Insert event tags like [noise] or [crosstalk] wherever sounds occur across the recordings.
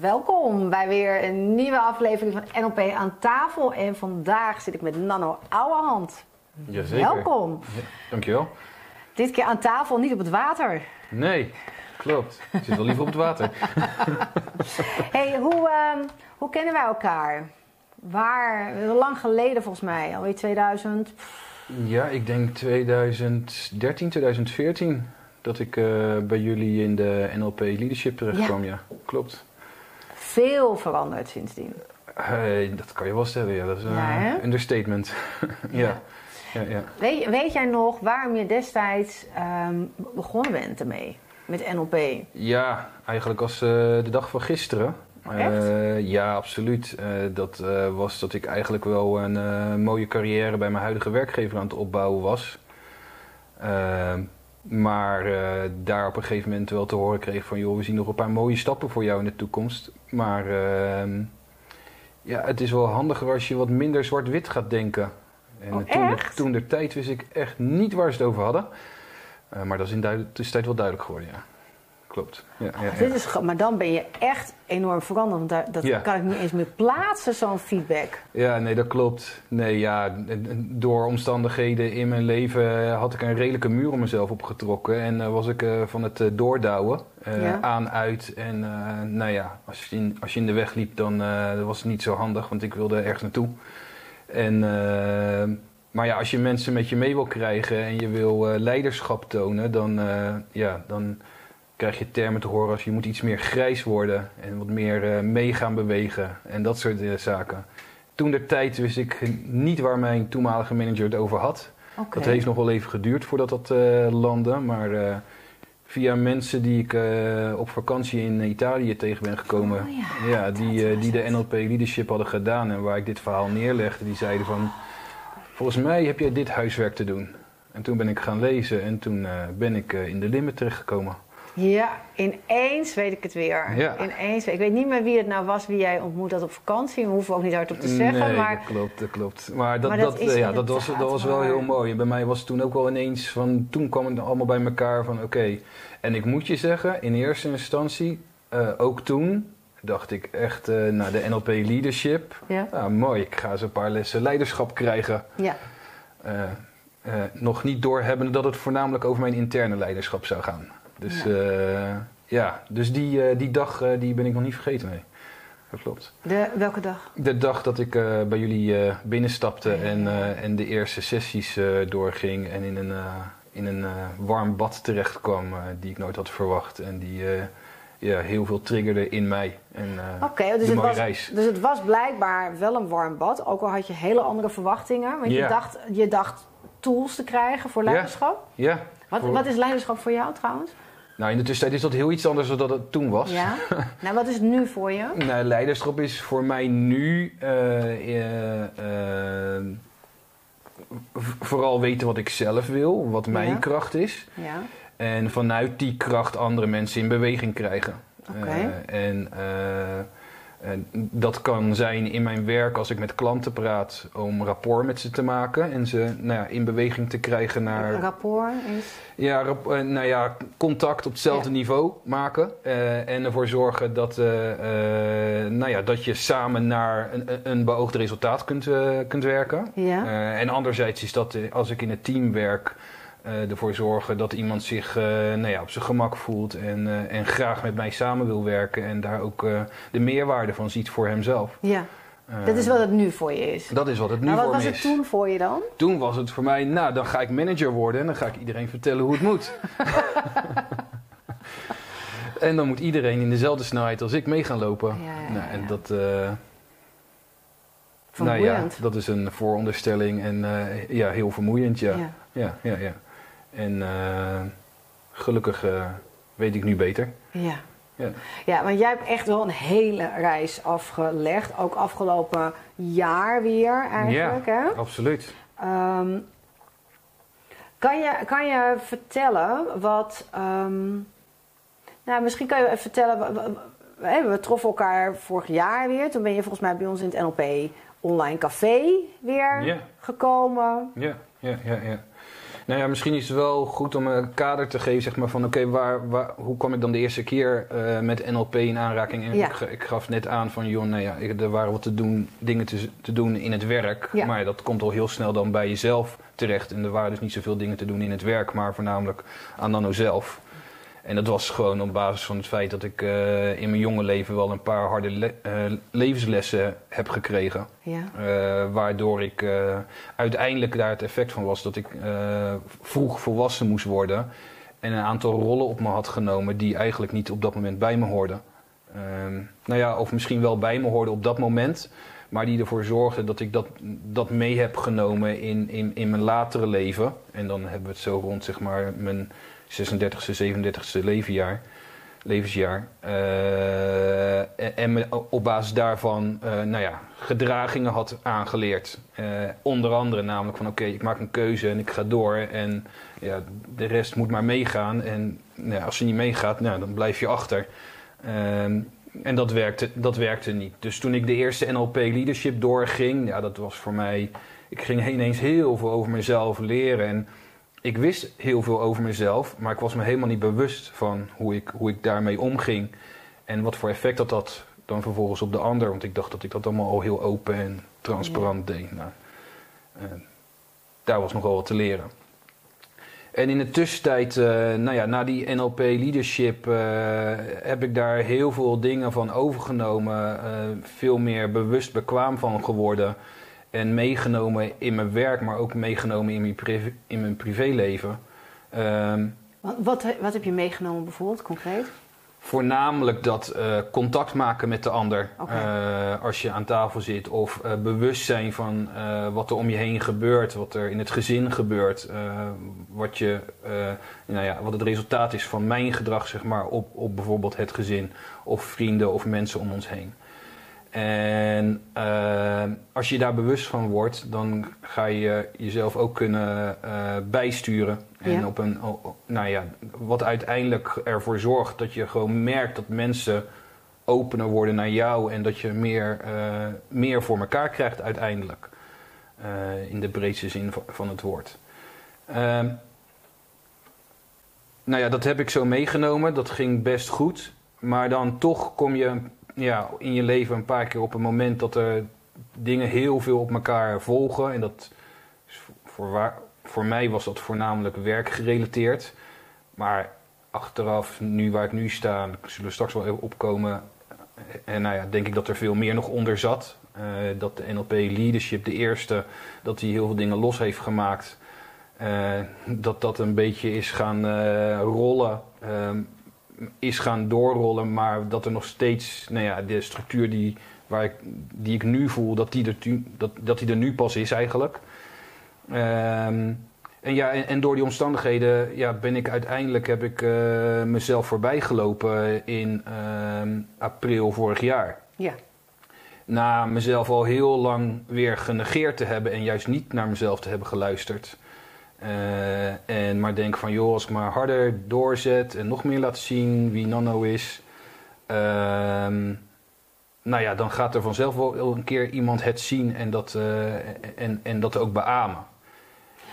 Welkom bij weer een nieuwe aflevering van NLP aan tafel. En vandaag zit ik met Nanno Ouwehand. Jazeker. Welkom. Ja, dankjewel. Dit keer aan tafel, niet op het water. Nee, klopt. Ik zit wel liever op het water. [laughs] hey, hoe, ehm, hoe kennen wij elkaar? Waar? Lang geleden volgens mij, alweer 2000. Ja, ik denk 2013, 2014 dat ik eh, bij jullie in de NLP Leadership terecht Ja. kwam. Ja, klopt. Veel veranderd sindsdien. Eh, dat kan je wel stellen, ja. Dat is een Ja, hè? understatement. [laughs] ja. Ja, ja. Weet, weet jij nog waarom je destijds ehm, begonnen bent ermee? Met NLP? ja, eigenlijk als eh, de dag van gisteren. Echt? Eh, ja, absoluut. Eh, dat eh, was dat ik eigenlijk wel een eh, mooie carrière bij mijn huidige werkgever aan het opbouwen was. Maar eh, daar op een gegeven moment wel te horen kreeg van... joh, we zien nog een paar mooie stappen voor jou in de toekomst. Maar eh, ja, het is wel handiger als je wat minder zwart-wit gaat denken. En Oh, toen, echt? toen de tijd wist ik echt niet waar ze het over hadden. Eh, maar dat is in de tussentijd wel duidelijk geworden, ja. Klopt. Ja, ja, ja. Dit is, maar dan ben je echt enorm veranderd. Want daar, dat Ja. kan ik niet eens meer plaatsen, zo'n feedback. Ja, nee, dat klopt. Nee, ja, door omstandigheden in mijn leven eh, had ik een redelijke muur om mezelf opgetrokken. En eh, was ik eh, van het eh, doordouwen, eh, Ja. aan, uit. En eh, nou ja, als je, in, als je in de weg liep, dan eh, dat was het niet zo handig, want ik wilde ergens naartoe. En, maar ja, als je mensen met je mee wil krijgen en je wil eh, leiderschap tonen, dan, eh, ja, dan krijg je termen te horen als je moet iets meer grijs worden en wat meer eh, mee gaan bewegen en dat soort eh, zaken. Toen de tijd wist ik niet waar mijn toenmalige manager het over had. Dat heeft nog wel even geduurd voordat dat eh, landde, maar via mensen die ik op vakantie in Italië tegen ben gekomen, Oh ja, die, die de. NLP Leadership hadden gedaan en waar ik dit verhaal neerlegde, die zeiden van, volgens mij heb jij dit huiswerk te doen. En toen ben ik gaan lezen en toen ben ik in de limit terechtgekomen. Ja, ineens weet ik het weer. Ja. Ineens, ik weet niet meer wie het nou was, wie jij ontmoet had op vakantie. We hoeven ook niet hardop te zeggen. nee, maar dat klopt, dat klopt. Maar dat, Maar dat ja, dat, was, dat was wel heel mooi. Bij mij was het toen ook wel ineens van... Toen kwam het allemaal bij elkaar van oké. En ik moet je zeggen, in eerste instantie, eh, ook toen... dacht ik echt, eh nou, de NLP Leadership... ja, Nou, mooi, ik ga eens een paar lessen leiderschap krijgen. ja. Eh, nog niet doorhebbende dat het voornamelijk over mijn interne leiderschap zou gaan. Dus Ja. ja, ja dus die, eh, die dag eh, die ben ik nog niet vergeten, nee. Dat klopt. De, welke dag? De dag dat ik eh, bij jullie eh, binnenstapte Ja. en, eh, en de eerste sessies eh, doorging en in een, eh, in een eh, warm bad terecht kwam eh, die ik nooit had verwacht en die eh, ja, heel veel triggerde in mij. En, eh, Oké, dus, de het was, reis. dus het was blijkbaar wel een warm bad. Ook al had je hele andere verwachtingen. Want je, dacht, je dacht tools te krijgen voor Ja. leiderschap. Ja. Wat, voor- wat is leiderschap voor jou trouwens? Nou, in de tussentijd is dat heel iets anders dan dat het toen was. Ja. [laughs] nou, wat is het nu voor je? Nou, leiderschap is voor mij nu eh, eh, eh, vooral weten wat ik zelf wil, wat mijn Ja. kracht is. Ja. En vanuit die kracht andere mensen in beweging krijgen. Oké. En, en dat kan zijn in mijn werk als ik met klanten praat om rapport met ze te maken en ze nou ja, in beweging te krijgen naar rapport is. ja, rap- eh, nou ja, contact op hetzelfde Ja. niveau maken. eh, en ervoor zorgen dat, eh, nou ja, dat je samen naar een, een- beoogd resultaat kunt, kunt werken. Ja. En anderzijds is dat als ik in het team werk, ervoor zorgen dat iemand zich eh, nou ja, op zijn gemak voelt en, eh, en graag met mij samen wil werken. En daar ook eh, de meerwaarde van ziet voor hemzelf. ja. Eh, Dat is wat het nu voor je is. dat is wat het nu maar wat voor was me het is. toen voor je dan? Toen was het voor mij, nou, dan ga ik manager worden en dan ga ik iedereen vertellen hoe het moet. [laughs] en dan moet iedereen in dezelfde snelheid als ik mee gaan lopen. Ja, ja, nou, en dat, eh, nou ja, dat is een vooronderstelling en eh, ja, heel vermoeiend. Ja. Ja, ja, ja. En eh, gelukkig eh, weet ik nu beter. Ja. Ja. ja, want jij hebt echt wel een hele reis afgelegd. Ook afgelopen jaar weer eigenlijk. Hè? Absoluut. Ehm, kan, je, kan je vertellen wat. ehm, nou, misschien kan je even vertellen. hè, We troffen elkaar vorig jaar weer. Toen ben je volgens mij bij ons in het NLP Online Café weer Ja. gekomen. Ja, ja, ja, ja. Nou ja, misschien is het wel goed om een kader te geven, zeg maar, van oké, waar, waar, hoe kwam ik dan de eerste keer uh, met NLP in aanraking? En Ja. ik, ik gaf net aan van, joh, nou ja, ik- er waren wat te doen, dingen te, te doen in het werk. Ja. Maar dat komt al heel snel dan bij jezelf terecht. En er waren dus niet zoveel dingen te doen in het werk, maar voornamelijk aan Nano zelf. En dat was gewoon op basis van het feit dat ik eh, in mijn jonge leven wel een paar harde le- eh, levenslessen heb gekregen. Ja. Eh, waardoor ik uiteindelijk daar het effect van was dat ik vroeg volwassen moest worden. En een aantal rollen op me had genomen die eigenlijk niet op dat moment bij me hoorden. Ehm, nou ja, of misschien wel bij me hoorden op dat moment. Maar die ervoor zorgden dat ik dat, dat mee heb genomen in, in, in mijn latere leven. En dan hebben we het zo rond zeg maar mijn 36e, 37e levenjaar levensjaar. Eh, en, en op basis daarvan eh, nou ja, gedragingen had aangeleerd. Eh, onder andere namelijk van oké, ik maak een keuze en ik ga door. En ja, de rest moet maar meegaan. En nou als je niet meegaat, nou, dan blijf je achter. Ehm, en dat werkte, dat werkte niet. Dus toen ik de eerste NLP leadership doorging, ja, dat was voor mij. Ik ging ineens heel veel over mezelf leren. En ik wist heel veel over mezelf, maar ik was me helemaal niet bewust van hoe ik, hoe ik daarmee omging. En wat voor effect dat had dan vervolgens op de ander. Want ik dacht dat ik dat allemaal al heel open en transparant deed. Nou, daar was nogal wat te leren. En in de tussentijd, eh, nou ja, na die NLP leadership, eh, heb ik daar heel veel dingen van overgenomen. veel meer bewust bekwaam van geworden. En meegenomen in mijn werk, maar ook meegenomen in mijn, privé, in mijn privéleven. Ehm, Wat, wat, wat heb je meegenomen bijvoorbeeld, concreet? Voornamelijk dat eh, contact maken met de ander eh, als je aan tafel zit. Of eh, bewust zijn van wat er om je heen gebeurt, wat er in het gezin gebeurt. wat, je, nou ja, wat het resultaat is van mijn gedrag zeg maar, op, op bijvoorbeeld het gezin. Of vrienden of mensen om ons heen. En eh, als je daar bewust van wordt, dan ga je jezelf ook kunnen eh, bijsturen. En Ja. op een, nou ja, wat uiteindelijk ervoor zorgt dat je gewoon merkt dat mensen opener worden naar jou en dat je meer, eh, meer voor elkaar krijgt uiteindelijk. Eh, in de breedste zin van, van het woord. Ehm, nou ja, dat heb ik zo meegenomen. Dat ging best goed. Maar dan toch kom je ja, in je leven een paar keer op een moment dat er dingen heel veel op elkaar volgen. En dat voor, waar, voor mij was dat voornamelijk werkgerelateerd. Maar achteraf, nu waar ik nu sta, zullen we straks wel even opkomen. En nou ja, denk ik dat er veel meer nog onder zat. Eh, dat de NLP Leadership, de eerste, dat hij heel veel dingen los heeft gemaakt. Eh, dat dat een beetje is gaan eh, rollen. ehm, is gaan doorrollen, maar dat er nog steeds, nou ja, de structuur die, waar ik, die ik nu voel, dat die er, dat, dat die er nu pas is eigenlijk. Ehm, en ja, en, en door die omstandigheden ja, ben ik uiteindelijk heb ik eh, mezelf voorbij gelopen in ehm, april vorig jaar. Ja. Na mezelf al heel lang weer genegeerd te hebben en juist niet naar mezelf te hebben geluisterd. Eh, en maar denk van joh, als ik maar harder doorzet en nog meer laat zien wie Nano is. ehm, nou ja, dan gaat er vanzelf wel een keer iemand het zien en dat, eh, en, en dat ook beamen.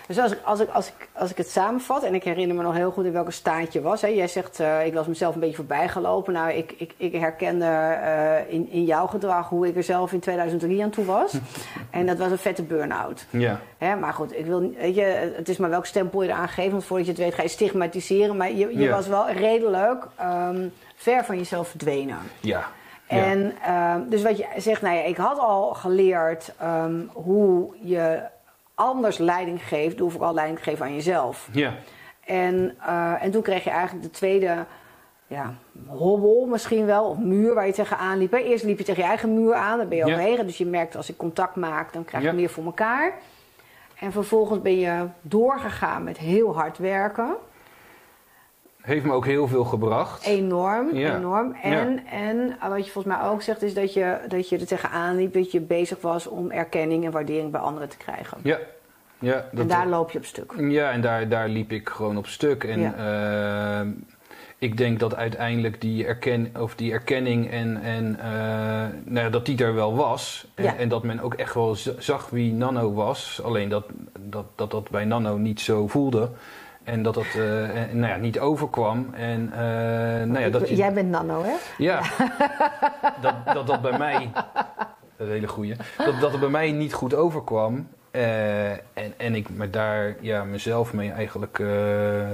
Dus als ik, als, ik, als, ik, als ik het samenvat, en ik herinner me nog heel goed in welke staat je was. Hè. Jij zegt, eh, ik was mezelf een beetje voorbijgelopen. Nou, ik, ik, ik herkende eh, in, in jouw gedrag hoe ik er zelf in 2003 aan toe was. [laughs] en dat was een vette burn-out. Ja, Hè, maar goed, ik wil, weet je, het is maar welk stempel je eraan geeft. Want voordat je het weet ga je stigmatiseren. Maar je, je Ja. was wel redelijk ehm, ver van jezelf verdwenen. ja. En ehm, dus wat je zegt, nou ja, ik had al geleerd ehm, hoe je anders leiding geeft door vooral leiding te geven aan jezelf. ja. En, eh, en toen kreeg je eigenlijk de tweede ja, hobbel misschien wel, of muur waar je tegenaan liep. hè. Eerst liep je tegen je eigen muur aan, dan ben je Ja. overheen. Dus je merkt als ik contact maak, dan krijg je Ja. meer voor elkaar. En vervolgens ben je doorgegaan met heel hard werken. Heeft me ook heel veel gebracht. Enorm, Ja. enorm. En, en eh, wat je volgens mij ook zegt, is dat je, dat je er tegenaan liep, dat je bezig was om erkenning en waardering bij anderen te krijgen. Ja, ja, en daar loop je op stuk. ja en daar, daar liep ik gewoon op stuk. En Ja. ehm, ik denk dat uiteindelijk die, erken, of die erkenning en, en eh, nou ja, dat die er wel was. En, Ja. en dat men ook echt wel zag wie Nano was. Alleen dat dat, dat, dat bij Nano niet zo voelde. En dat dat eh, en, nou ja, niet overkwam. En eh, nou ja, dat je, Jij bent nano, hè? ja, [laughs] dat, dat dat bij mij, dat is een hele goeie, dat, dat het bij mij niet goed overkwam. Eh, en, en ik me daar ja, mezelf mee eigenlijk eh,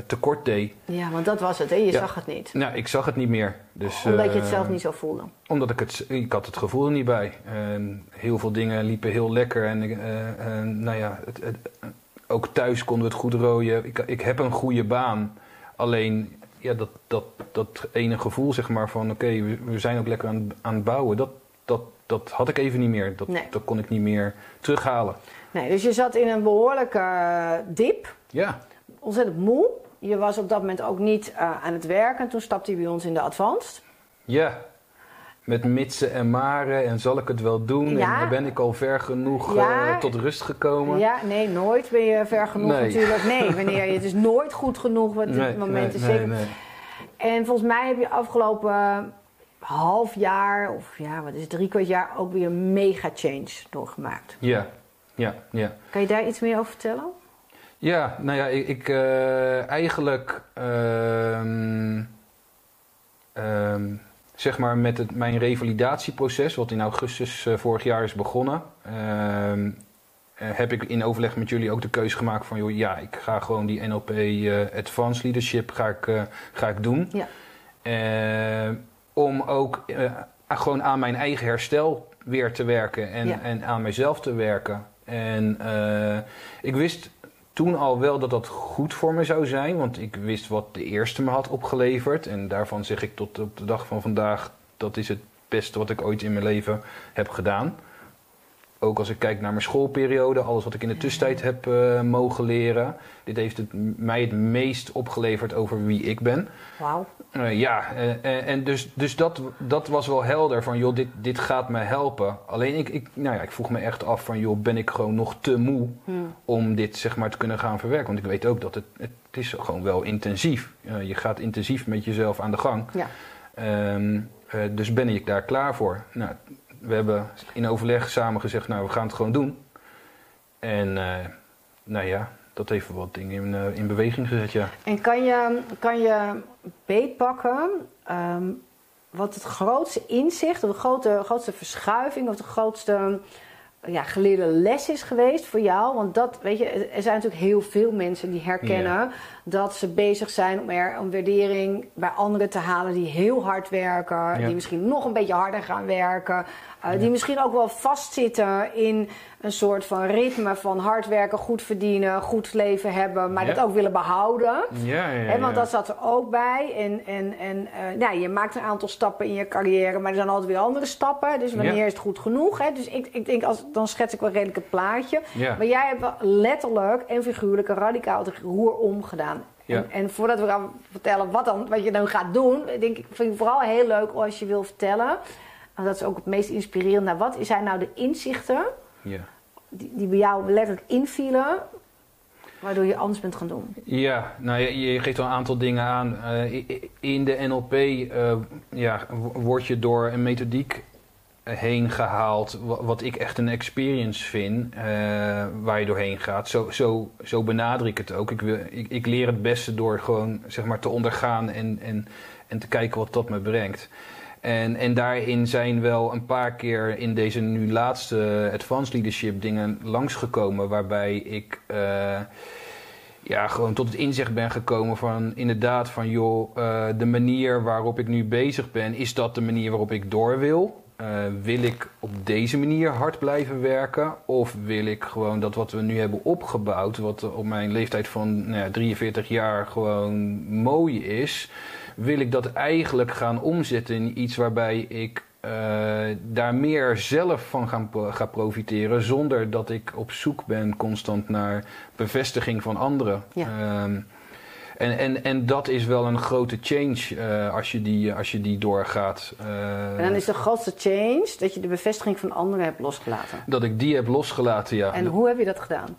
tekort deed. Ja, want dat was het, hè? Je Ja. zag het niet. Nou, ik zag het niet meer. Dus, Omdat je het eh, zelf niet zo voelde. Omdat ik het, ik had het gevoel er niet bij. Heel veel dingen liepen heel lekker. Eh, en nou ja, het, het- ook thuis konden we het goed rooien. Ik, ik heb een goede baan. Alleen ja, dat, dat, dat ene gevoel zeg maar van oké, we, we zijn ook lekker aan, aan het bouwen. Dat, dat, dat had ik even niet meer. Dat, Nee. dat kon ik niet meer terughalen. Nee, dus je zat in een behoorlijke eh, dip. Ja, Ontzettend moe. Je was op dat moment ook niet eh, aan het werken. Toen stapte je bij ons in de Advanced. ja. Met mitsen en maren en zal ik het wel doen? Ja. En ben ik al ver genoeg Ja. eh, tot rust gekomen? Ja, nee, nooit ben je ver genoeg Nee. natuurlijk. Nee, wanneer je, het is nooit goed genoeg. Want Nee, dit moment is nee, zeker. nee. En volgens mij heb je afgelopen half jaar, of ja, wat is het, drie kwart jaar, ook weer een mega change doorgemaakt. Ja, ja, ja. Kan je daar iets meer over vertellen? Ja, nou ja, ik, ik eh, eigenlijk ehm, ehm, zeg maar met het, mijn revalidatieproces, wat in augustus eh, vorig jaar is begonnen, ehm, eh, heb ik in overleg met jullie ook de keuze gemaakt van, joh, ja, ik ga gewoon die NLP eh, Advanced Leadership ga ik, ga ik doen. Ja. Om ook gewoon aan mijn eigen herstel weer te werken en, Ja. en aan mezelf te werken. En ik wist toen al wel dat dat goed voor me zou zijn, want ik wist wat de eerste me had opgeleverd. En daarvan zeg ik tot op de dag van vandaag, dat is het beste wat ik ooit in mijn leven heb gedaan. Ook als ik kijk naar mijn schoolperiode, alles wat ik in de tussentijd heb eh, mogen leren. Dit heeft het, mij het meest opgeleverd over wie ik ben. Wauw. Eh, ja, eh, eh, en dus, dus dat, dat was wel helder van, joh, dit, dit gaat me helpen. Alleen ik, ik, nou ja, ik vroeg me echt af van, joh, ben ik gewoon nog te moe Hmm. om dit zeg maar te kunnen gaan verwerken? Want ik weet ook dat het, het is gewoon wel intensief. Eh, je gaat intensief met jezelf aan de gang. Ja. Ehm, eh, dus ben ik daar klaar voor? Nou, we hebben in overleg samen gezegd, nou, we gaan het gewoon doen. En nou ja, dat heeft wat dingen in, eh, in beweging gezet, ja. En kan je, kan je beetpakken ehm, wat het grootste inzicht, of de grote, grootste verschuiving, of de grootste ja, geleerde les is geweest voor jou? Want dat, weet je, er zijn natuurlijk heel veel mensen die herkennen dat ze bezig zijn om er een waardering bij anderen te halen die heel hard werken, Ja. die misschien nog een beetje harder gaan werken, eh, Ja. die misschien ook wel vastzitten in een soort van ritme van hard werken, goed verdienen, goed leven hebben, maar Ja. dat ook willen behouden. Ja, ja, want dat zat er ook bij. En, en, en eh, nou, je maakt een aantal stappen in je carrière, maar er zijn altijd weer andere stappen. Dus wanneer Ja. is het goed genoeg? Hè? Dus ik, ik denk, als, dan schets ik wel redelijk het plaatje. Ja. Maar jij hebt wel letterlijk en figuurlijk een radicaal de roer omgedaan. Ja. En, en voordat we gaan vertellen wat, dan, wat je dan gaat doen, denk ik, vind ik vooral heel leuk als je wil vertellen. En dat is ook het meest inspirerend. Nou, wat zijn nou de inzichten Ja. die, die bij jou letterlijk invielen, waardoor je anders bent gaan doen? Ja, nou je, je geeft al een aantal dingen aan. Eh, in de NLP eh, ja, word je door een methodiek heen gehaald, wa- wat ik echt een experience vind, eh, waar je doorheen gaat. Zo, zo, zo benader ik het ook. Ik, wil, ik, ik leer het beste door gewoon zeg maar, te ondergaan en, en, en te kijken wat dat me brengt. En, en daarin zijn wel een paar keer in deze nu laatste advanced leadership dingen langsgekomen, waarbij ik eh, ja, gewoon tot het inzicht ben gekomen van inderdaad van joh, eh, de manier waarop ik nu bezig ben, is dat de manier waarop ik door wil? Eh, wil ik op deze manier hard blijven werken? Of wil ik gewoon dat wat we nu hebben opgebouwd, wat op mijn leeftijd van nou ja, 43 jaar gewoon mooi is, wil ik dat eigenlijk gaan omzetten in iets waarbij ik eh, daar meer zelf van gaan, ga profiteren, zonder dat ik op zoek ben constant naar bevestiging van anderen. Ja. Ehm, en, en, en dat is wel een grote change eh, als, je die, als je die doorgaat. Eh, En dan is de grootste change dat je de bevestiging van anderen hebt losgelaten. Dat ik die heb losgelaten, ja. En hoe heb je dat gedaan?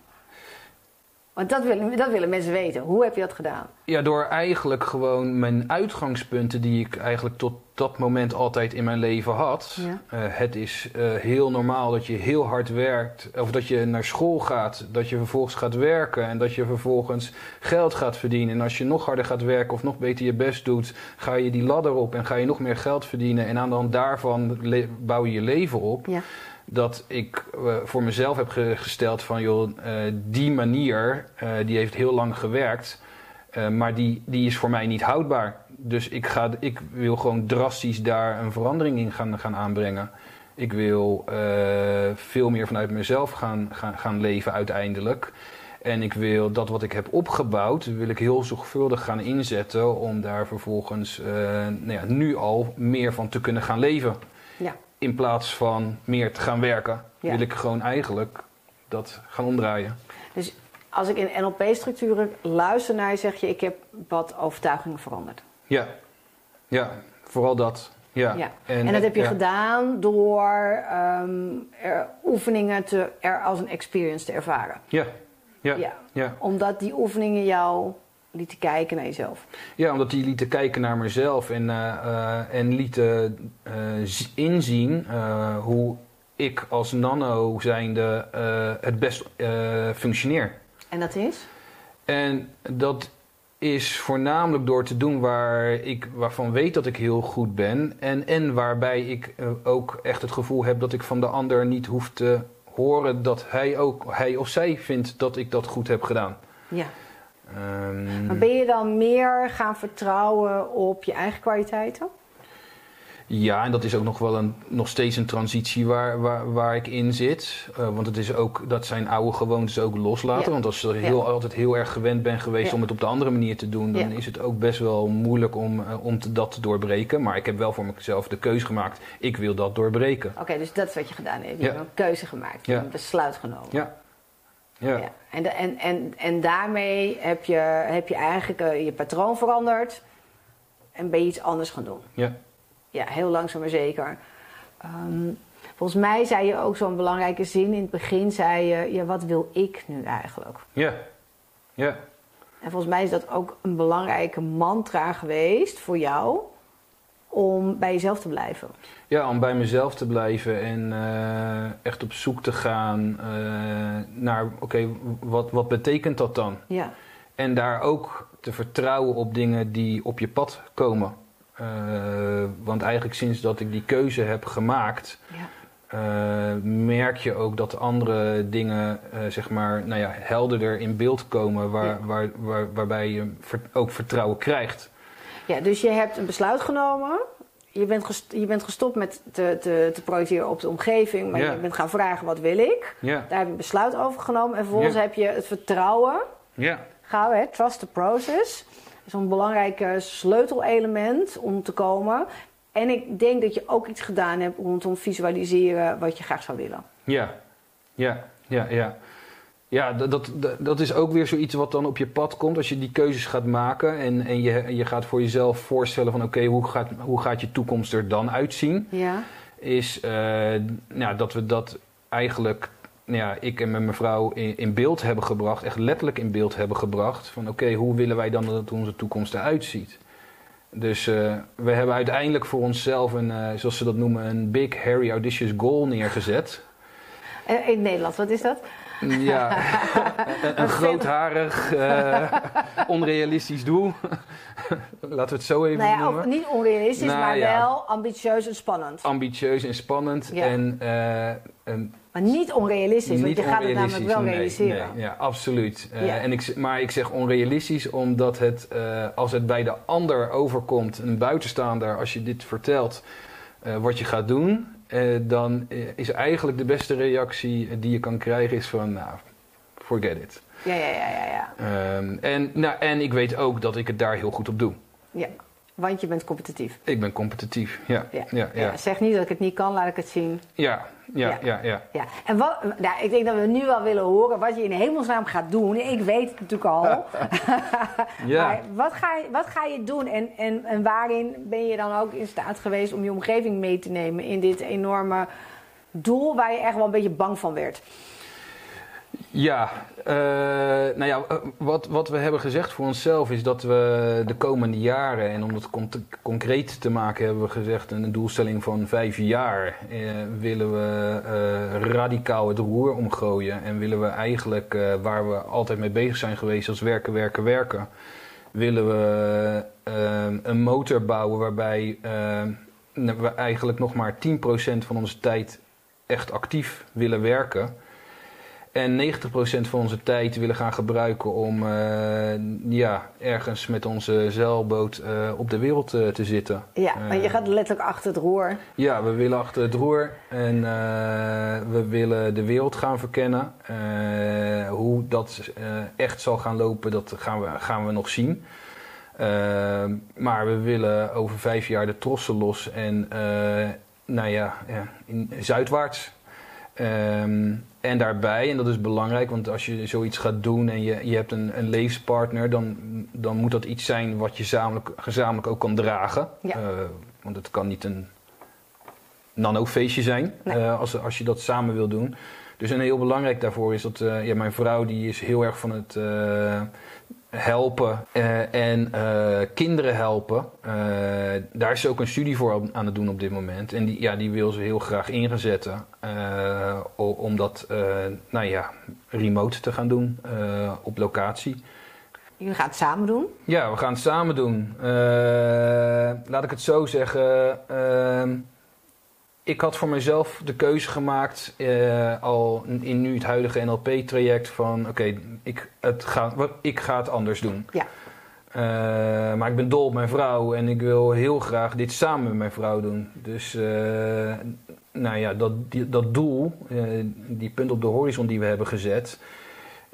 Want dat willen, dat willen mensen weten. Hoe heb je dat gedaan? Ja, door eigenlijk gewoon mijn uitgangspunten die ik eigenlijk tot dat moment altijd in mijn leven had. Ja. Eh, het is eh, heel normaal dat je heel hard werkt, of dat je naar school gaat, dat je vervolgens gaat werken en dat je vervolgens geld gaat verdienen. En als je nog harder gaat werken of nog beter je best doet, ga je die ladder op en ga je nog meer geld verdienen. En aan de hand daarvan bouw je je leven op Ja. Dat ik eh, voor mezelf heb ge- gesteld van joh, eh, die manier eh, die heeft heel lang gewerkt, maar die, die is voor mij niet houdbaar. Dus ik, ga, ik wil gewoon drastisch daar een verandering in gaan, gaan aanbrengen. Ik wil veel meer vanuit mezelf gaan, gaan, gaan leven uiteindelijk. En ik wil dat wat ik heb opgebouwd, wil ik heel zorgvuldig gaan inzetten om daar vervolgens nou ja, nu al meer van te kunnen gaan leven Ja. In plaats van meer te gaan werken, Ja. wil ik gewoon eigenlijk dat gaan omdraaien. Dus als ik in NLP-structuren luister naar je, zeg je: ik heb wat overtuigingen veranderd. Ja, ja vooral dat. Ja. Ja. En, dat heb je ja. gedaan door ehm, er oefeningen te, er als een experience te ervaren. Ja, ja, Ja. ja. Omdat die oefeningen jou lieten kijken naar jezelf. Ja, omdat die lieten kijken naar mezelf en, eh, eh, en lieten eh, inzien hoe ik als nano zijnde het best functioneer. En dat is? En dat is voornamelijk door te doen waar ik, waarvan weet dat ik heel goed ben. En, en waarbij ik ook echt het gevoel heb dat ik van de ander niet hoef te horen dat hij, ook, hij of zij vindt dat ik dat goed heb gedaan. Ja. Ehm, Maar ben je dan meer gaan vertrouwen op je eigen kwaliteiten? Ja, en dat is ook nog wel een, nog steeds een transitie waar, waar, waar ik in zit. Eh, want het is ook, dat zijn oude gewoontes ook loslaten. Ja. Want als je er heel, Ja. altijd heel erg gewend bent geweest Ja. om het op de andere manier te doen, dan is het ook best wel moeilijk om, eh, om te, dat te doorbreken. Maar ik heb wel voor mezelf de keuze gemaakt, ik wil dat doorbreken. Oké, dus dat is wat je gedaan hebt. Je hebt een keuze gemaakt. Je hebt een besluit genomen. Ja. Ja. Ja. En, de- en, en, en daarmee heb je, heb je eigenlijk eh, je patroon veranderd. En ben je iets anders gaan doen. Ja. Ja, heel langzaam maar zeker. Ehm, volgens mij zei je ook zo'n belangrijke zin. In het begin zei je, ja, wat wil ik nu eigenlijk? Ja. Ja. En volgens mij is dat ook een belangrijke mantra geweest voor jou. Om bij jezelf te blijven. Ja, om bij mezelf te blijven en eh, echt op zoek te gaan eh, naar, oké, wat, wat betekent dat dan? Ja, En daar ook te vertrouwen op dingen die op je pad komen. Eh, want eigenlijk sinds dat ik die keuze heb gemaakt, ja, merk je ook dat andere dingen, zeg maar, nou ja, helderder in beeld komen, waar, Ja. waar, waar, waarbij je ook vertrouwen krijgt. Ja. Dus je hebt een besluit genomen. Je bent, gest- je bent gestopt met te, te, te projecteren op de omgeving. Maar Ja. je bent gaan vragen, wat wil ik? Ja, Daar heb je een besluit over genomen. En vervolgens Ja. heb je het vertrouwen. ja, Gauw, hè? Trust the process. Dat is een belangrijk eh, sleutelelement om te komen. En ik denk dat je ook iets gedaan hebt rondom visualiseren wat je graag zou willen. ja, ja, ja, ja. Ja, dat, dat, is ook weer zoiets wat dan op je pad komt als je die keuzes gaat maken. En, en je, je gaat voor jezelf voorstellen van oké, hoe, gaat, hoe gaat je toekomst er dan uitzien? Ja, is eh, nou, dat we dat eigenlijk, nou ja, ik en mijn vrouw in, in beeld hebben gebracht, echt letterlijk in beeld hebben gebracht. Van oké, hoe willen wij dan dat onze toekomst eruit ziet? Dus eh, we hebben uiteindelijk voor onszelf een, eh, zoals ze dat noemen, een big, hairy, audacious goal neergezet. In het Nederlands, wat is dat? Ja, [laughs] een, een grootharig, eh, onrealistisch doel. [laughs] Laten we het zo even Nou ja, noemen. ook niet onrealistisch, Nou maar ja. wel ambitieus en spannend. Ambitieus en spannend. Ja. En, eh, en Maar niet onrealistisch, want je gaat het namelijk wel nee, realiseren. Nee, ja, absoluut. Eh, en ik, maar ik zeg onrealistisch omdat het, als het bij de ander overkomt, een buitenstaander, als je dit vertelt wat je gaat doen, eh, dan eh, is eigenlijk de beste reactie die je kan krijgen is van, nou, forget it. Ja, ja, ja, ja, ja. Ehm, en, nou, en ik weet ook dat ik het daar heel goed op doe. ja. Want je bent competitief. Ik ben competitief, ja. Ja. Ja, ja, Ja, Zeg niet dat ik het niet kan, laat ik het zien. ja, ja, Ja. ja, ja. Ja, en wat, nou, ik denk dat we nu wel willen horen wat je in hemelsnaam gaat doen. Ik weet het natuurlijk al. [laughs] [laughs] Ja. Maar wat ga, je, wat ga je doen en, en, en waarin ben je dan ook in staat geweest om je omgeving mee te nemen in dit enorme doel waar je echt wel een beetje bang van werd? Ja, uh, nou ja, wat, wat we hebben gezegd voor onszelf is dat we de komende jaren, en om het con concreet te maken, hebben we gezegd een doelstelling van vijf jaar, eh, willen we radicaal het roer omgooien. En willen we eigenlijk, waar we altijd mee bezig zijn geweest als werken, werken, werken, willen we een motor bouwen waarbij we eigenlijk nog maar 10% van onze tijd echt actief willen werken. En 90% van onze tijd willen gaan gebruiken om uh, ja, ergens met onze zeilboot uh, op de wereld uh, te zitten. Ja, maar je gaat letterlijk achter het roer. Ja, we willen achter het roer en we willen de wereld gaan verkennen. hoe dat echt zal gaan lopen, dat gaan we, gaan we nog zien. maar we willen over vijf jaar de trossen los en nou ja, ja in, zuidwaarts. Um, en daarbij, en dat is belangrijk, want als je zoiets gaat doen en je, je hebt een, een levenspartner, dan, dan moet dat iets zijn wat je gezamenlijk, gezamenlijk ook kan dragen. Ja. Uh, want het kan niet een nanofeestje zijn nee. uh, als, als je dat samen wil doen. Dus een heel belangrijk daarvoor is dat uh, ja, mijn vrouw die is heel erg van het helpen uh, en uh, kinderen helpen. Uh, daar is ze ook een studie voor aan het doen op dit moment. En die, ja, die wil ze heel graag inzetten om dat nou ja, remote te gaan doen op locatie. Jullie gaan het samen doen? Ja, we gaan het samen doen. laat ik het zo zeggen ehm, ik had voor mezelf de keuze gemaakt, uh, al in nu het huidige NLP-traject, van oké, okay, ik, ga, ik ga het anders doen. Ja. Uh, maar ik ben dol op mijn vrouw en ik wil heel graag dit samen met mijn vrouw doen. Dus uh, nou ja, dat, die, dat doel, die punt op de horizon die we hebben gezet,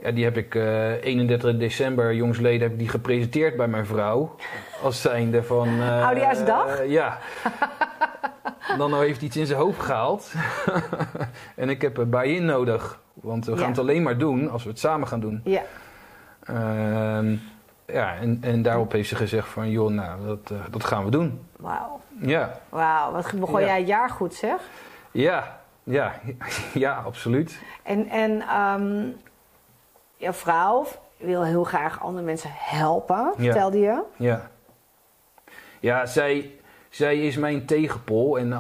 ja, die heb ik 31 december, jongsleden, heb ik die gepresenteerd bij mijn vrouw. Als zijnde van... Oudejaarsdag? ja. Dan heeft iets in zijn hoofd gehaald. [laughs] en ik heb er bij in nodig. Want we gaan het alleen maar doen als we het samen gaan doen. Ja. Uh, ja, en, en daarop heeft ze gezegd van, joh, nou, dat, uh, dat gaan we doen. Wauw. Ja. Wauw, wat begon ja. jij het jaar goed, zeg? Ja, ja, [laughs] ja, absoluut. En, en um, jouw vrouw wil heel graag andere mensen helpen, vertelde je? Ja. Ja, zij, zij is mijn tegenpol en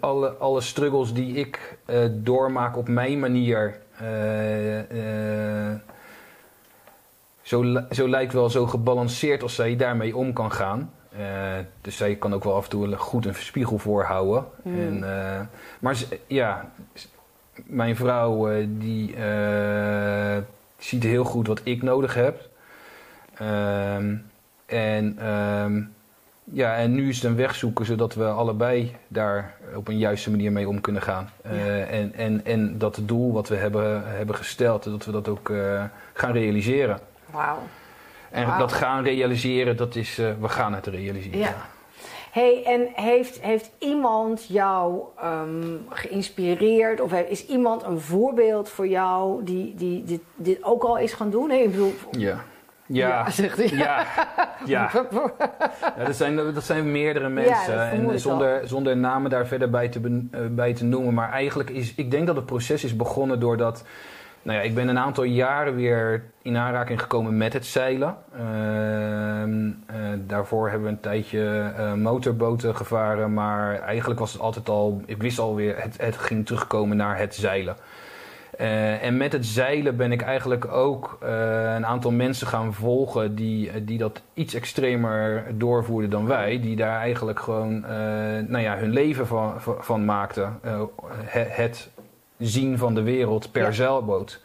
alle, alle struggles die ik uh, doormaak op mijn manier. Uh, uh, zo, zo lijkt wel zo gebalanceerd als zij daarmee om kan gaan. dus zij kan ook wel af en toe goed een spiegel voorhouden. Mm. En, maar ja, mijn vrouw die ziet heel goed wat ik nodig heb. Ehm, en um, ja, en nu is het een weg zoeken zodat we allebei daar op een juiste manier mee om kunnen gaan. Uh, en, en, en dat het doel wat we hebben, hebben gesteld, dat we dat ook uh, gaan realiseren. Wauw. En wow. dat gaan realiseren, dat is, uh, we gaan het realiseren. Ja. Hey, en heeft, heeft iemand jou um, geïnspireerd of is iemand een voorbeeld voor jou die, die dit, dit ook al is gaan doen? Hey, ik bedoel, ja. Ja, ja, zegt hij. Ja, [laughs] ja. ja dat, zijn, dat zijn meerdere mensen. Ja, en zonder, zonder namen daar verder bij te, uh, bij te noemen. Maar eigenlijk is, ik denk dat het proces is begonnen doordat. Nou ja, ik ben een aantal jaren weer in aanraking gekomen met het zeilen. Uh, uh, daarvoor hebben we een tijdje uh, motorboten gevaren. Maar eigenlijk was het altijd al. Ik wist alweer, het, het ging terugkomen naar het zeilen. Uh, en met het zeilen ben ik eigenlijk ook uh, een aantal mensen gaan volgen die, die dat iets extremer doorvoerden dan wij. Die daar eigenlijk gewoon uh, nou ja, hun leven van, van maakten. het zien van de wereld per ja. zeilboot.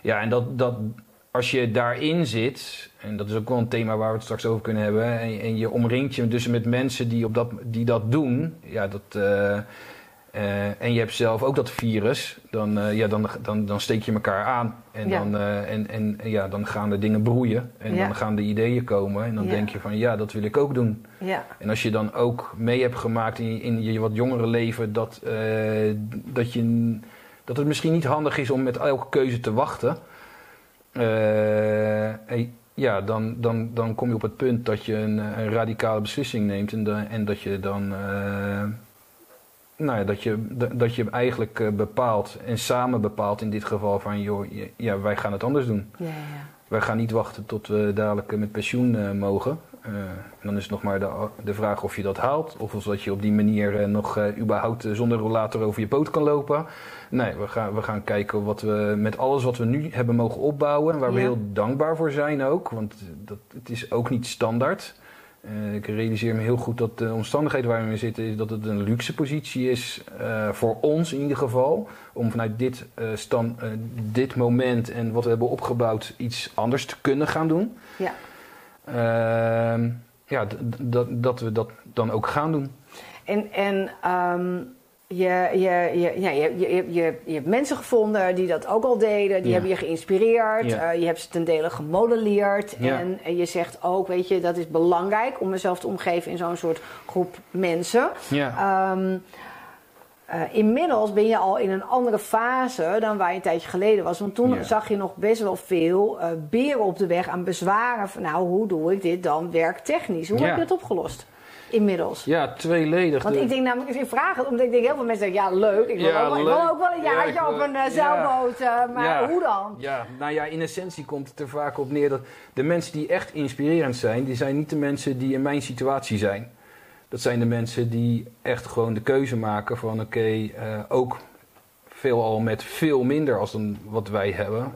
Ja, en dat, dat, als je daarin zit, en dat is ook wel een thema waar we het straks over kunnen hebben. En, en je omringt je dus met mensen die, op dat, die dat doen. Ja, dat uh, en je hebt zelf ook dat virus, dan, uh, ja, dan, dan, dan steek je elkaar aan. En, ja. dan, uh, en, en ja, dan gaan de dingen broeien. En ja. dan gaan de ideeën komen. En dan denk je van ja, dat wil ik ook doen. En als je dan ook mee hebt gemaakt in, in je wat jongere leven dat, dat, je, dat het misschien niet handig is om met elke keuze te wachten. ja, dan, dan, dan kom je op het punt dat je een, een radicale beslissing neemt. En, de, en dat je dan nou ja, dat, je, dat- je eigenlijk eh, bepaalt en samen bepaalt in dit geval van joh, ja, wij gaan het anders doen. Ja, ja, Wij gaan niet wachten tot we dadelijk eh, met pensioen eh, mogen. En dan is het nog maar de, de vraag of je dat haalt. Of dat je op die manier nog überhaupt zonder rollator over je poot kan lopen. Nee, we gaan, we gaan kijken wat we met alles wat we nu hebben mogen opbouwen. Waar we heel dankbaar voor zijn ook. Want dat, het is ook niet standaard. Eh, ik realiseer me heel goed dat de omstandigheden waar we in zitten... is dat het een luxe positie is, eh, voor ons in ieder geval... om vanuit dit, eh, stand, dit moment en wat we hebben opgebouwd... iets anders te kunnen gaan doen. ja. Ehm, ja, dat we dat dan ook gaan doen. En, en ehm, je, je, je, ja, je, je, je, je hebt mensen gevonden die dat ook al deden. Die Ja. hebben je geïnspireerd. Ja. eh, je hebt ze ten dele gemodelleerd. Ja. En, en je zegt ook, weet je, dat is belangrijk om mezelf te omgeven in zo'n soort groep mensen. Ja, Ehm, eh, inmiddels ben je al in een andere fase dan waar je een tijdje geleden was. Want toen Ja. zag je nog best wel veel eh, beren op de weg aan bezwaren. Van, nou, hoe doe ik dit dan werktechnisch? Hoe Ja. heb je dat opgelost? Inmiddels. ja tweeledig. Want De- ik denk namelijk, ik vraag het omdat ik denk heel veel mensen zeggen, ja leuk, ik wil, Ja, ook, wel- ik leuk. wil ook wel een Ja, jaartje wil- op een ja. zeilboot, eh, maar hoe dan? Ja, nou ja, in essentie komt het er vaak op neer dat de mensen die echt inspirerend zijn, die zijn niet de mensen die in mijn situatie zijn. Dat zijn de mensen die echt gewoon de keuze maken van oké, eh, ook veelal met veel minder als dan wat wij hebben.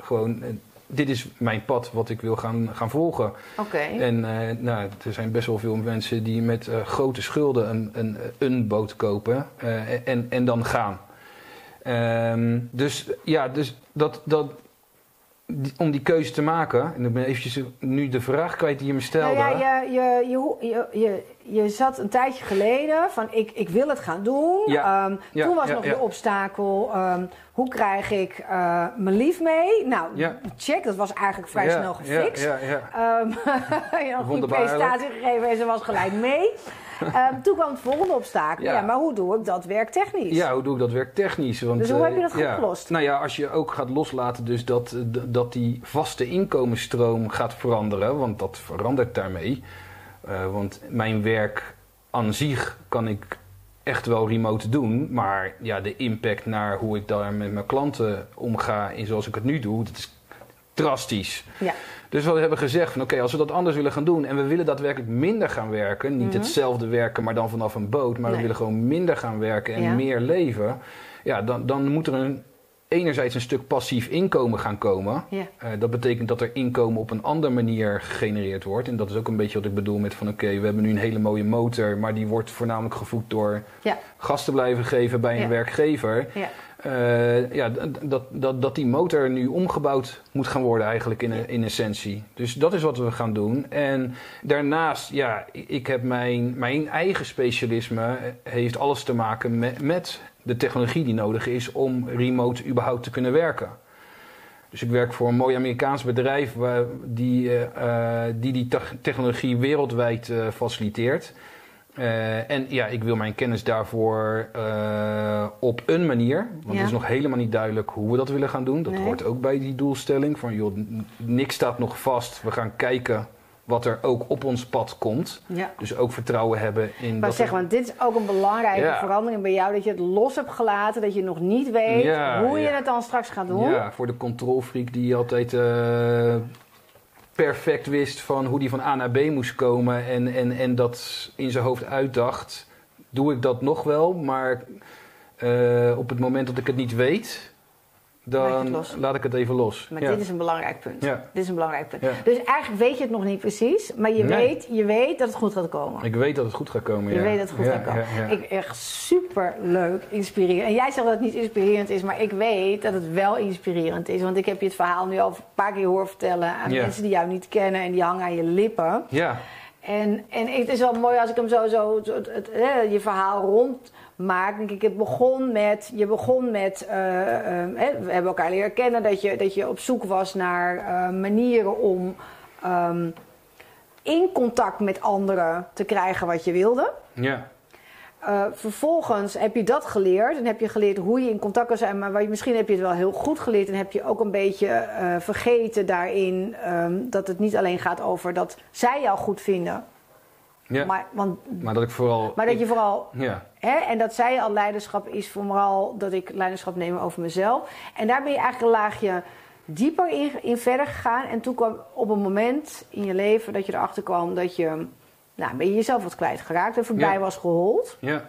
Gewoon, dit is mijn pad wat ik wil gaan, gaan volgen. Oké, En eh, nou, er zijn best wel veel mensen die met eh, grote schulden een, een, een boot kopen eh, en, en dan gaan. Ehm, dus ja, dus dat, dat, die- om die keuze te maken, en ik ben eventjes nu de vraag kwijt die je me stelde. nou ja, je, je, je, je, je, zat een tijdje geleden van ik, ik wil het gaan doen. Ja. Ehm, Ja, toen was ja, nog de obstakel, ehm, hoe krijg ik eh, mijn lief mee? Nou, check, dat was eigenlijk vrij snel gefixt. Ja, ja, ja. Ehm, [laughs] je had een presentatie gegeven en ze was gelijk mee. [laughs] Ehm, toen kwam het volgende obstakel. Ja. Ja. maar hoe doe ik dat werktechnisch? Ja, hoe doe ik dat werktechnisch? Want, Dus hoe heb je eh, dat ja. opgelost? Nou ja, als je ook gaat loslaten dus dat, eh, dat die vaste inkomensstroom gaat veranderen, want dat verandert daarmee. Eh, want mijn werk aan zich kan ik echt wel remote doen, maar ja, de impact naar hoe ik daar met mijn klanten omga in zoals ik het nu doe, dat is drastisch. Ja. Dus we hebben gezegd van oké, als we dat anders willen gaan doen en we willen daadwerkelijk minder gaan werken, niet Mhm. hetzelfde werken, maar dan vanaf een boot, maar Nee. we willen gewoon minder gaan werken en Ja. meer leven, ja, dan, dan moet er een, enerzijds een stuk passief inkomen gaan komen. Ja. Eh, dat betekent dat er inkomen op een andere manier gegenereerd wordt. En dat is ook een beetje wat ik bedoel met van oké, we hebben nu een hele mooie motor, maar die wordt voornamelijk gevoed door Ja. gas te blijven geven bij een Ja. werkgever. Ja. Eh, ja, dat, dat, dat die motor nu omgebouwd moet gaan worden eigenlijk in, in essentie. Dus dat is wat we gaan doen. En daarnaast, ja, ik heb mijn, mijn eigen specialisme eh, heeft alles te maken met, met de technologie die nodig is om remote überhaupt te kunnen werken. Dus ik werk voor een mooi Amerikaans bedrijf waar, die, eh, die die tech- technologie wereldwijd faciliteert. Eh, en ja, ik wil mijn kennis daarvoor eh, op een manier. Want Ja. het is nog helemaal niet duidelijk hoe we dat willen gaan doen. Dat Nee. hoort ook bij die doelstelling. Van joh, niks staat nog vast. We gaan kijken wat er ook op ons pad komt. ja. Dus ook vertrouwen hebben in Maar zeg, er- want dit is ook een belangrijke Ja. verandering bij jou. Dat je het los hebt gelaten. Dat je nog niet weet Ja, hoe je het dan straks gaat doen. Ja, voor de controlfreak die altijd eh, perfect wist van hoe die van A naar B moest komen en, en, en dat in zijn hoofd uitdacht, doe ik dat nog wel, maar eh, op het moment dat ik het niet weet, dan laat ik het even los. Maar ja. dit is een belangrijk punt. Ja. Dit is een belangrijk punt. Ja. Dus eigenlijk weet je het nog niet precies. Maar je, Nee. weet, je weet dat het goed gaat komen. Ik weet dat het goed gaat komen. Je weet dat het goed gaat komen. Ik, echt super leuk, inspirerend. En jij zegt dat het niet inspirerend is, maar ik weet dat het wel inspirerend is. Want ik heb je het verhaal nu al een paar keer horen vertellen aan mensen die jou niet kennen en die hangen aan je lippen. ja. En, en het is wel mooi als ik hem zo, zo, het, het, je verhaal rondmaak. Denk ik, het begon met, je begon met, eh, eh, hè, we hebben elkaar leren kennen, dat je, dat je op zoek was naar eh, manieren om ehm, in contact met anderen te krijgen wat je wilde. ja. Eh, vervolgens heb je dat geleerd en heb je geleerd hoe je in contact kan zijn. Maar je- misschien heb je het wel heel goed geleerd en heb je ook een beetje eh, vergeten daarin ehm, dat het niet alleen gaat over dat zij jou goed vinden. Ja. Maar, want, Maar dat ik vooral... maar dat je vooral Ja, Hè? En dat zei je al, leiderschap is vooral dat ik leiderschap neem over mezelf. En daar ben je eigenlijk een laagje dieper in, in verder gegaan. En toen kwam op een moment in je leven dat je erachter kwam dat je, nou, ben je jezelf wat kwijtgeraakt en voorbij Ja. was gehold. ja,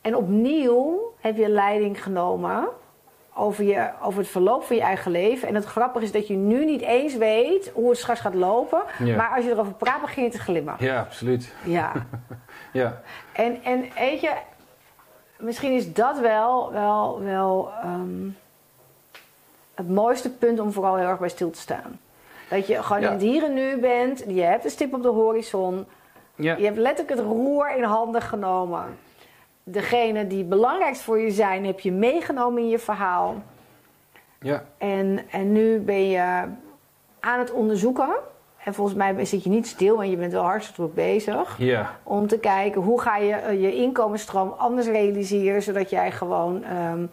En opnieuw heb je leiding genomen over, je, over het verloop van je eigen leven. En het grappige is dat je nu niet eens weet hoe het straks gaat lopen. Ja. Maar als je erover praat, begin je te glimmen. ja, absoluut. Ja. [laughs] Ja, En, en weet je, misschien is dat wel, wel, wel ehm, het mooiste punt om vooral heel erg bij stil te staan. Dat je gewoon Ja. in het hier en nu bent, je hebt een stip op de horizon, ja, je hebt letterlijk het roer in handen genomen. Degene die belangrijkst voor je zijn, heb je meegenomen in je verhaal. ja, En, en nu ben je aan het onderzoeken. En volgens mij zit je niet stil, en je bent wel hartstikke druk bezig. ja, Om te kijken hoe ga je eh, je inkomensstroom anders realiseren, zodat jij gewoon ehm,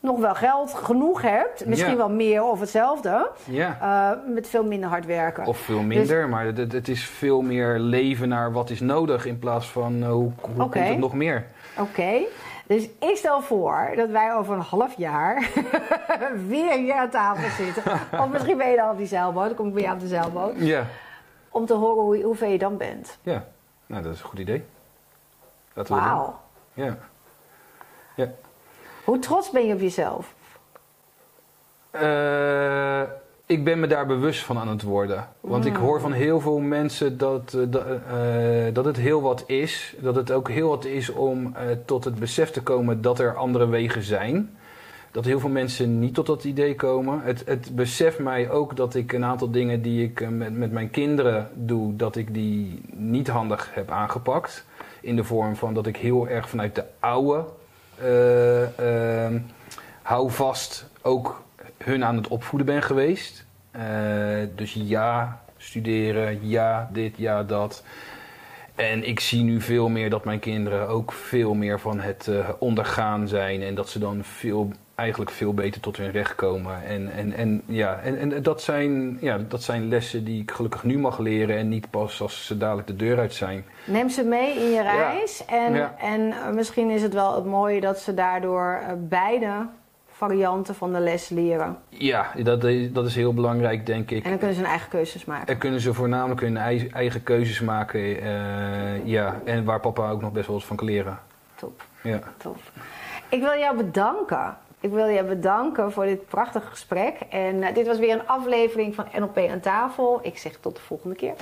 nog wel geld genoeg hebt. Misschien Ja. wel meer of hetzelfde. ja. eh, met veel minder hard werken. Of veel minder, maar het, het is veel meer leven naar wat is nodig in plaats van eh, hoe, hoe komt het nog meer. Oké. Dus ik stel voor dat wij over een half jaar [laughs] weer hier aan tafel zitten. of misschien ben je dan op die zeilboot, dan kom ik weer op de zeilboot. Ja, Om te horen hoe, hoe ver je dan bent. ja. Nou, dat is een goed idee. Laten we Wauw. doen. Ja. Hoe trots ben je op jezelf? Eh, ik ben me daar bewust van aan het worden. Want ik hoor van heel veel mensen dat, eh, dat, eh, dat het heel wat is. Dat het ook heel wat is om eh, tot het besef te komen dat er andere wegen zijn. Dat heel veel mensen niet tot dat idee komen. Het, het beseft mij ook dat ik een aantal dingen die ik met, met mijn kinderen doe, dat ik die niet handig heb aangepakt. In de vorm van dat ik heel erg vanuit de oude eh, ehm, hou vast ook hun aan het opvoeden ben geweest. Eh, dus ja, studeren, ja, dit, ja, dat. En ik zie nu veel meer dat mijn kinderen ook veel meer van het eh, ondergaan zijn. En dat ze dan veel, eigenlijk veel beter tot hun recht komen. En, en, en, ja, en, en dat, zijn, ja, dat zijn lessen die ik gelukkig nu mag leren. En niet pas als ze dadelijk de deur uit zijn. Neem ze mee in je reis. En, Ja. en eh, misschien is het wel het mooie dat ze daardoor beide varianten van de les leren. Ja, dat, is- dat is heel belangrijk, denk ik. En dan kunnen ze hun eigen keuzes maken. En kunnen ze voornamelijk hun ei- eigen keuzes maken. eh, ja, en waar papa ook nog best wel eens van kan leren. Top, Ja. top. Ik wil jou bedanken. Ik wil je bedanken voor dit prachtige gesprek. En eh, dit was weer een aflevering van NLP aan tafel. Ik zeg tot de volgende keer.